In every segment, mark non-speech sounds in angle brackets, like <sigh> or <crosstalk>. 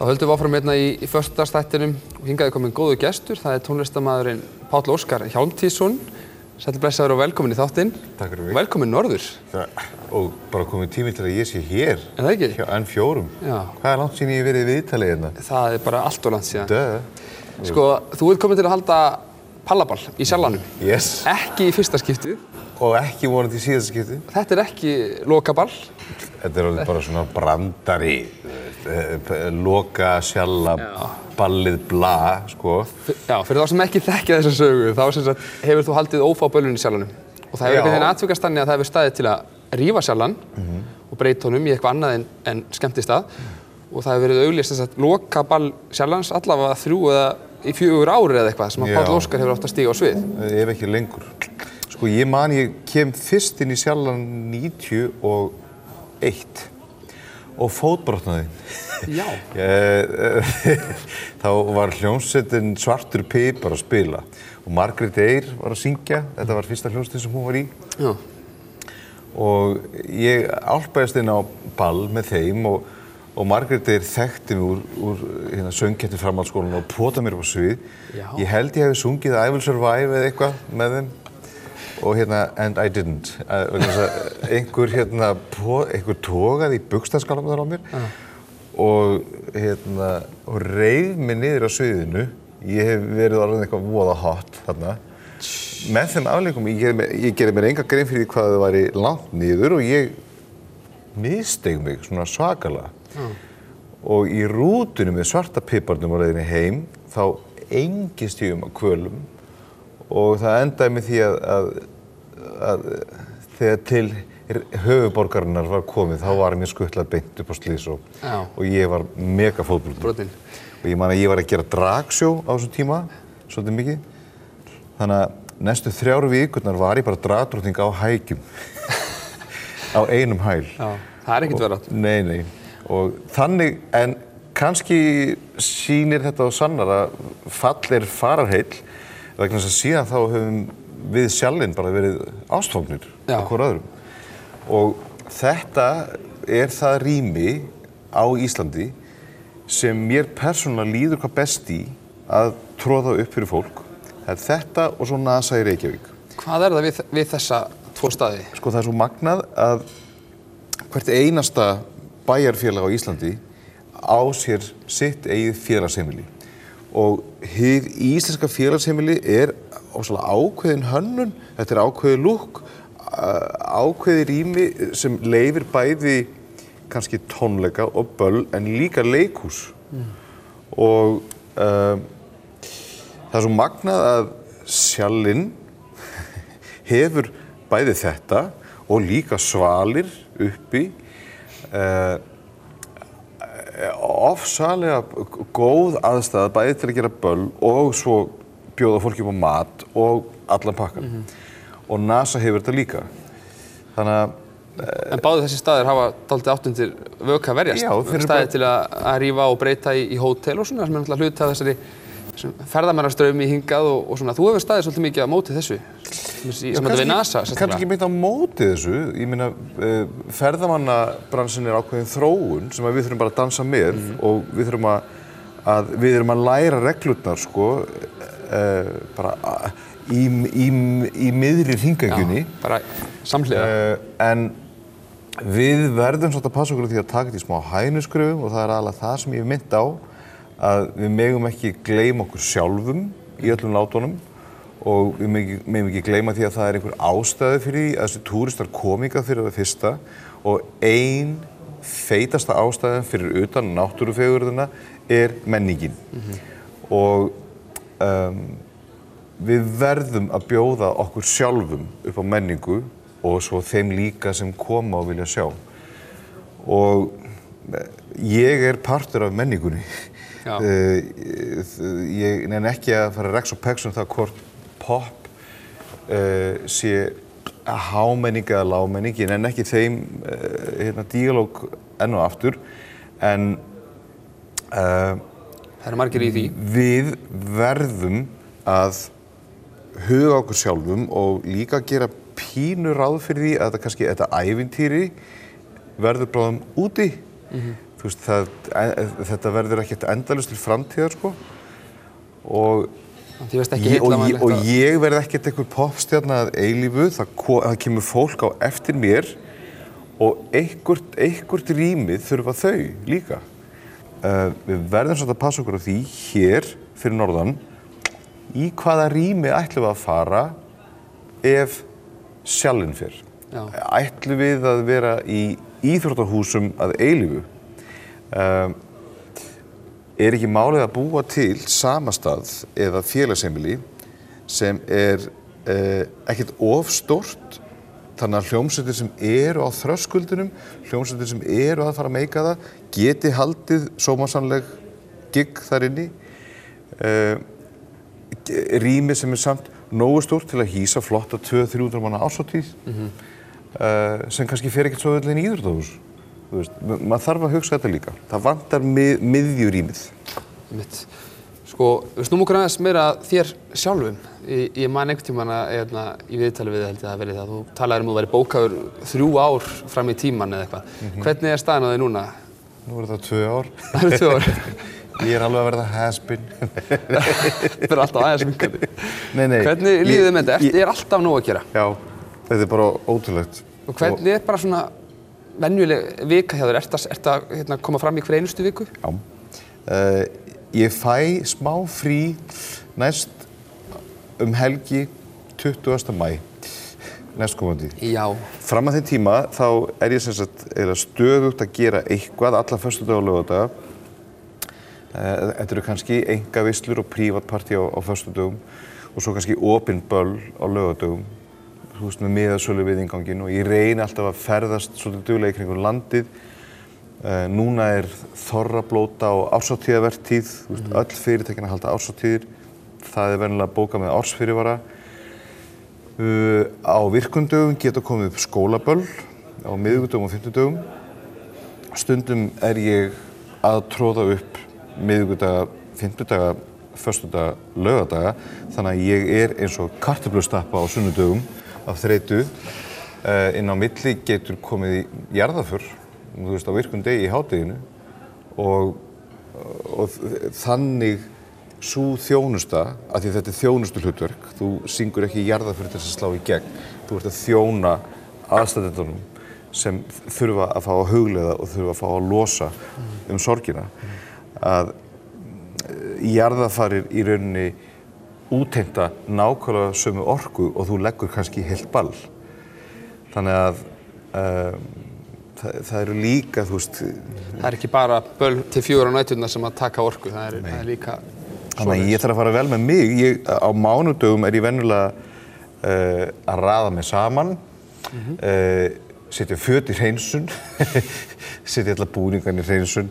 Þá höldum við áfram hérna í, í förstastættinum og hingaði komin góðu gestur. Það er tónlistamæðurinn Páll Óskar Hjálmtísson. Sætli blessaður og velkomin í þáttinn. Takk fyrir mig. Velkomin norður. Það, og bara komið tími til að ég sé hér. Er það ekki? Hjá N4. Já. Hvað er langt síðan ég verið í viðtalið hérna? Það er bara allt og langt síðan. Döð. Sko, þú ert komin til að halda pallaball í sjallanum. Yes. Ekki í fyrsta skiptið. Og ekki vonandi í síðasta skipti. Þetta er ekki lokaball. Þetta er alveg bara svona brandari, loka, sjalla, ballið, bla, sko. Já, fyrir þá sem ekki þekkja þessa sögu, þá sagt, hefur þú haldið ófá bölun í sjallanum. Og það hefur einhvern veginn aðtökast þannig að það hefur staðið til að rífa sjallan og breyta honum í eitthvað annað en, en skemmtistað. Og það hefur verið auglýst þess að loka ball sjallans allavega þrjú eða í fjögur ári eða eitthvað sem að. Páll Óskar hefur ofta stíga á svið. Ef ekki lengur. Sko ég man ég kem fyrst inn í sjallan 91 og fótbrotnaði. Já. <laughs> Eh, <laughs> þá var hljómsveitin Svartur Pipar að spila og Margrét Eyr var að syngja, þetta var fyrsta hljómsveitin sem hún var í Já. og ég álpaðist inn á ball með þeim og, og Margrét Eyr þekkti mig úr, úr hérna, söngkettu framhaldsskólan og pota mér á svið. Já. Ég held ég hefði sungið I Will Survive eða eitthvað með þeim og hérna, and I didn't. Eh, einhver hérna, einhver tógaði í bukstaskalamadar á mér og hérna, og reyð mig niður á sviðinu. Ég hef verið alveg eitthvað voða hot þarna. Með þeim afleikum, ég gerði gerði mér enga grein fyrir hvað það væri langt niður og ég misteg mig svona svakalega. Og í rútunum með svarta piparnum á leiðinni heim, þá engist ég um að kvölum og það endaði með því að, að, að þegar til höfuborgarinnar var komið þá var mér skuttlað beint upp á slís og, og ég var mega. Brotinn. Og ég man að ég var að gera dragsjó á þessum tíma, svolítið mikið. Þannig að næstu þrjáru vikurnar var ég bara dragdrótting á hækjum. <laughs> á einum hæl. Já. Það er ekkert verið átt. Nei, nei. Og þannig, en kannski sýnir þetta á sannar að fall er fararheill vegna þess að síðan þá höfum við sjálfinn bara verið ástfóknir Já. á hvort öðrum. Og þetta er það rými á Íslandi sem mér persónulega líður hvað best í að tróða upp fyrir fólk. Það er þetta og svo NASA í Reykjavík. Hvað er það við, við þessa tvo staði? Sko það er svo magnað að hvert einasta bæjarfélag á Íslandi á sér sitt eigið félagsheimili og hið íslenska félagsheimili er ákveðin hönnun, þetta er ákveðið lúk, ákveðið rými sem leifir bæði kannski tónleika og böll en líka leikhús. Og um, það er svo magnað að sjallinn <laughs> hefur bæði þetta og líka svalir uppi uh, ofsalega góð aðstæða bæði til að gera böll og svo bjóða fólki upp á mat og allan pakkan og NASA hefur þetta líka. Þannig að En báðu þessi staðir hafa daldið áttundir vöka verjast. Já, þeir eru bara- til að, að rífa og breyta í, í hótel og svona, sem er náttúrulega hluti af þessari ferðamæraströmi hingað og, og svona. Þú hefur staðið svolítið mikið á móti þessu, sem þetta við NASA, kannski ekki meint á móti þessu ég meina uh, ferðamannabransin er ákveðin þróun sem að við þurfum bara að dansa með Mhm. og við þurfum að, að við erum að læra reglurnar sko uh, bara uh, í, í, í miðri hringagjunni bara samhliða. uh, en við verðum svolítið að passa okkur því að taka þetta í smá hænuskröfum og það er alveg það sem ég hef mynd á að við megum ekki gleyma okkur sjálfum í öllum látunum og við megum, ekki gleyma því að það er einhver ástæði fyrir því að þessi túristar komingað fyrir það fyrsta og ein feitasta ástæðin fyrir utan náttúrufegurðina er menningin og um, við verðum að bjóða okkur sjálfum upp á menningu og svo þeim líka sem koma og vilja sjá. Og eh, ég er partur af menningunni. Eh, ég nenn ekki að fara rex og pex um það hvort pop uh, sé hámenning eða lámenning. Ég nenn ekki þeim uh, hérna, díalóg enn og aftur. En uh, Það eru margir í því. við verðum að huga okkur sjálfum og líka gera pínu ráð fyrir því að þetta kannski, þetta ævintýri verður bráðum úti þú veist, það, e, þetta verður ekkert endalust til framtíðar, sko. Og, ég, og, ég, og ég verð ekkert einhver popstjarna að eilífu, það, það kemur fólk á eftir mér og einhvert, einhvert rýmið þurfa þau líka. Uh, við verðum svolítið að passa okkur á því hér fyrir norðan í hvaða rými ætlum við að fara ef sjálfinn fyrr. Ætlum við að vera í íþróttahúsum að eilífu. Um, er ekki málið að búa til samastað eða félagsheimili sem er uh, ekkert of stórt þannig að hljómsveitir sem eru á þröskuldunum, hljómsveitir sem eru að fara að meika það, geti haldið sómasamleg gig þar inni. Uh, rými sem er samt nógu stórt til að hýsa flotta 200-300 manna ásáttíð uh, sem kannski fer ekkert svo öll inn í íðrútahús. Þú veist, ma- maður þarf að hugsa þetta líka. Það vantar mið, miðjurýmið. Mitt. Sko, við snúum okkur aðeins meira þér sjálfum. Ég, ég man einhvern tímann að hérna, í viðtali við þig held ég að það verið það. Þú talaðir um að þú væri bókaður þrjú ár fram í tíman eða eitthvað. Mhm. Hvernig er staðan á þig núna? Nú er það tvö ár. <laughs> Það eru tvö ár. <laughs> Ég er alveg að verða has-been. <laughs> Það er alltaf aðeins minkandi. Nei, nei. Hvernig Ég- líður þið með þetta? ég- Er, alltaf nóg að gera? Já, þetta er bara ótrúlegt. Og hvernig er bara svona venjuleg vika hjá þér? Að, ert að hérna, koma fram í hver einustu viku? Já. Uh, ég fæ smá frí næst um helgi 20. mæ næstkomandi. Já. Fram að þeim tíma þá er ég sem sagt stöðugt að gera eitthvað alla föstudag og lögadaga. Uh, þetta eru kannski enga vislur og prívatparti á, á föstudögum og svo kannski opinn böll á lögadögum veist með miðasölu við ingangin og ég reyni alltaf að ferðast svolítið duglega í kringum landið. Uh, núna er þorrablóta og ársáttíðavertíð þú veist, öll fyrirtækina halda ársáttíðir það er verðinlega bókað með ársfyrirvara. Uh, á virkundögum geta komið upp skólaböll á miðugudögum og fimmtudögum. Stundum er ég að tróða upp miðugudaga, fimmtudaga, föstudaga, lögadaga þannig að ég er eins og kartöflustappa á sunnudögum af þreytu uh, inn á milli getur komið í jarðaför þú veist á virkum degi í hádeginu og, og þannig svo þjónusta, af því þetta er þjónustu hlutverk, þú syngur ekki jarðaför til þess að slá í gegn, þú ert að þjóna aðstæðendunum sem þurfa að fá að huglega og þurfa að fá að losa um sorgina. Að jarðafarir í rauninni úteinta nákvæmlega sömu orku og þú leggur kannski heilt ball. Þannig að um, það, það eru líka, þú veist, Það er ekki bara böl til fjóra nætturna sem að taka orku. Það er, það er líka þannig að ég þarf að fara vel með mig. Ég, á mánudögum er ég venjulega uh, að raða mig saman, uh, setja föt í hreinsun, <laughs> setja alla búningarn í hreinsun,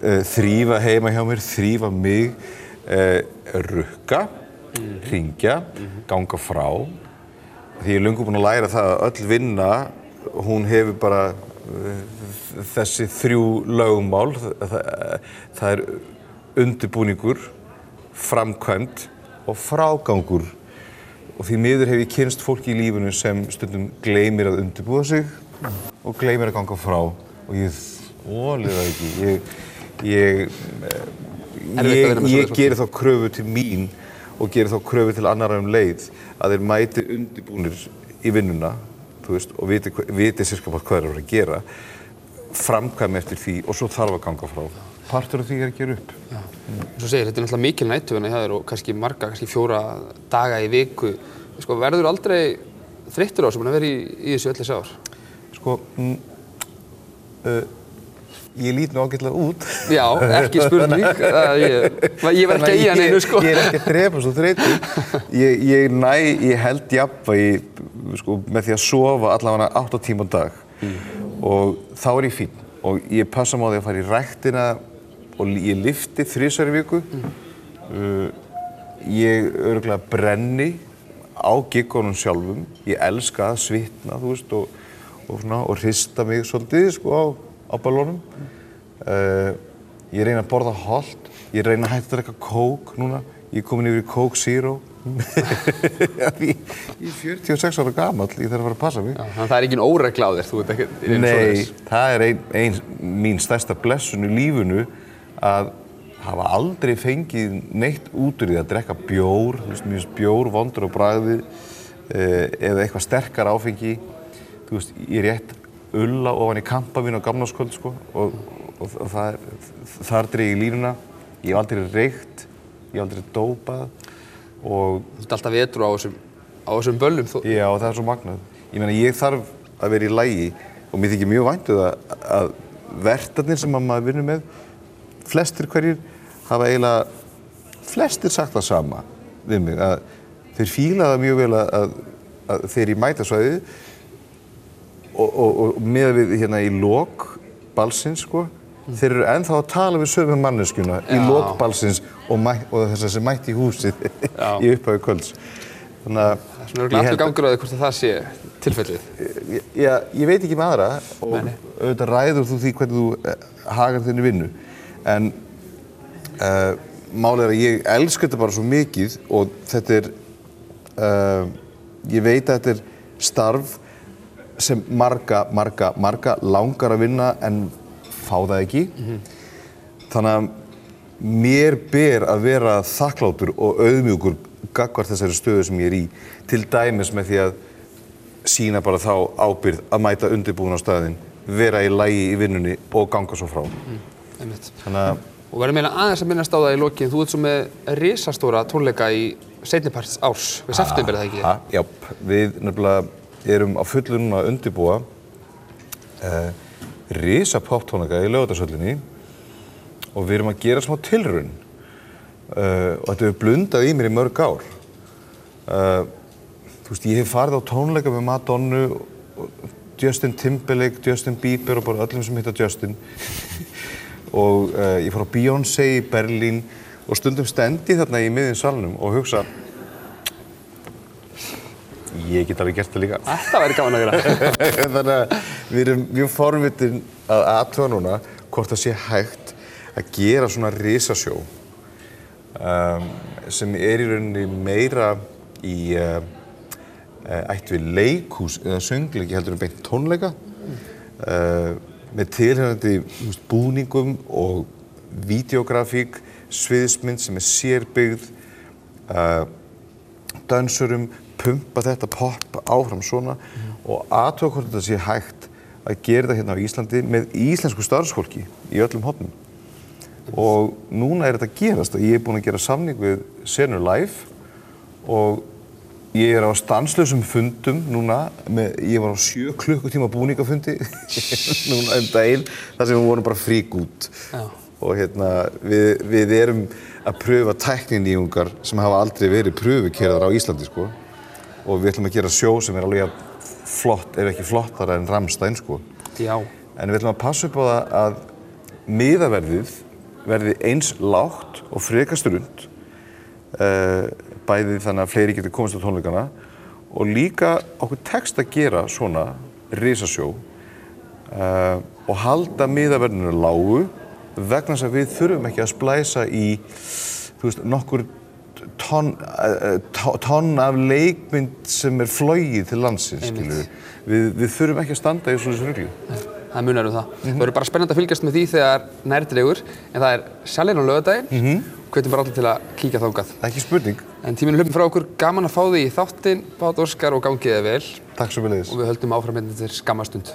uh, þrýfa heima hjá mér, þrýfa mig, rukka, ringja, ganga frá. Því ég er lungu búinn að læra það að öll vinna, hún hefur bara uh, þessi þrjú lögumál. Það, það, er undirbúningur, framkvæmt og frágangur. Og því miður hef ég kynst fólki í lífinu sem stundum gleymir að undirbúa sig og gleymir að ganga frá. Og ég þólið það ekki. Ég, ég, ég, ég svoleiðis geri þá kröfu til mín og geri þá kröfu til annara um leið að þeir mæti undirbúnir í vinnuna veist, og viti, viti bara hvað þeir eru að gera framkvæmi eftir því og svo þarf að ganga frá. Partur af því er að gera upp. Svo segir, þetta er náttúrulega mikil nættuvina hjá þér og kannski marga, kannski fjóra daga í viku. Sko, verður aldrei þreyttur á sem að vera í, í þessu öll þessi ár? Sko, uh, ég lít nú ágætlega út. Já, ekki spurning. <laughs> Ég, ég var ekki að í hann einu, sko. Ég er ekki að drepa svo þreytur. Ég, ég næ, ég held jafnvægi sko, með því að sofa allavega 8 tíma á dag. Og þá er ég fín. Og ég passa því að fara í ræktina og ég lifti þrísar í viku. Uh, ég örgulega brenni á giggunum sjálfum. Ég elska að svitna, þú veist, og, og, svona, og hrista mig svolítið, sko, á, á ballónum. Uh, ég reyna að borða holt, ég reyna að hætta að drekka kók núna. Ég er komin yfir í Coke Zero <laughs> ég, ég er 46 ára gamall, ég þarf að fara að passa mig. Já, það er engin óregla á þér, þú veit ekki í rauninni Nei, svoleiðis. það er ein, ein mín stærsta blessun í lífinu að hafa aldrei fengið neitt út úr því að drekka bjór, þú veist, mjög bjór, vondur á bragðið eh, eða eitthvað sterkar áfengi. Þú veist, ég rétt ulla ofan í kampa mín á gamláskvöld, sko, og, og, og það þar dreig ég línuna. Ég hef aldrei reykt, ég hef aldrei dópað og Þú ert alltaf vetru á þessum, á þessum böllum. Þú, Já, það er svo magnað. Ég meina, ég þarf að vera í lægi og mér þykir mjög væntuð að, að vertarnir sem að maður vinnur með, flestir hverjir hafa eiginlega, flestir sagt það sama við mig, að þeir fíla það mjög vel að, að, að þeir í mætasvæði og, og, og með við hérna í lok balsins, sko, þeir eru ennþá að tala við sömu manneskjuna í lok balsins og, og þess að sem mætti í húsið <laughs> í upphæðu kvölds. Þannig að það er svona ég allur að- gangur á því hvort að það sé tilfellið. Já, ég veit ekki með aðra og nei. auðvitað ræður þú því hvernig þú eh, hagar þinni vinnu en uh, málið er að ég elska þetta bara svo mikið og þetta er uh, ég veit að þetta er starf sem marga, marga, marga langar að vinna en fá það ekki þannig að mér ber að vera þakklátur og auðmjúkur gagvar þessari stöðu sem ég er í til dæmis með því að sína bara þá ábyrgð að mæta undirbúin á staðinn, vera í lægi í vinnunni og ganga svo frá. Einmitt. Þannig að, Og verðum meina aðeins að minnast á það í lokin, þú ert svo með risastóra tónleika í seinniparts árs, við september er það ekki? já, við nefnilega erum á fullu núna að undirbúa uh, risa poptónleika í lögatarsöllinni og við erum að gera smá tilraun uh, og þetta hefur blundað í mér í mörg ár. Uh, þú veist, ég hef farið á tónleika með Madonnu, Justin Timberlake, Justin Bieber og bara öllum sem heita Justin. <laughs> og ég fór á Beyoncé í Berlín og stundum stendi þarna í miðjum salnum og hugsa ég get alveg gert það líka. Þetta væri gaman að gera. <laughs> Þannig að við erum mjög forvitin að aðtöða núna hvort það sé hægt að gera svona risasjó um, sem er í rauninni meira í uh, uh, ætt við leikhús eða söngleiki heldur en beint tónleika uh, með tilhengandi búningum og videografík, sviðismynd sem er sérbyggð uh, dansurum, pumpa þetta pop áfram svona og aðtöða hvort þetta sé hægt að gera þetta hérna á Íslandi með íslensku starfsfólki í öllum hotnum. Og núna er þetta að gerast og ég er búinn að gera samning við Senur Live og ég er á stanslösum fundum núna, með, ég var á sjö klukkutíma búningafundi <laughs> núna um daginn þar sem við vorum bara frík út Já. og hérna við, við erum að pröfa tækninýjungar sem hafa aldrei verið pröfukerðar á Íslandi sko og við ætlum að gera sjó sem er alveg flott, ef ekki flottara en Ramstein sko Já. en við ætlum að passa upp á það að miðaverðið verði eins lágt og frekast rund uh, bæði þannig að fleiri getur komist á tónleikana og líka okkur tekst að gera svona risasjó uh, og halda miðaverðinu lágu vegna þess að við þurfum ekki að splæsa í þú veist, nokkur tonn, uh, tonn af leikmynd sem er flogið til landsins, við, við þurfum ekki að standa í svona rugli. Það munar um það. Það verður bara spennandi að fylgjast með því þegar nærdreigur, en það er sjálfinn á lögadaginn. Mm -hmm. Hvetjum bara allir til að kíkja þángað. Ekki spurning. En tíminu hlupin frá okkur, gaman að fá því í þáttinn, bát Óskar og gangiði vel Takk svo vel og við höldum áfram hérna til skamastund.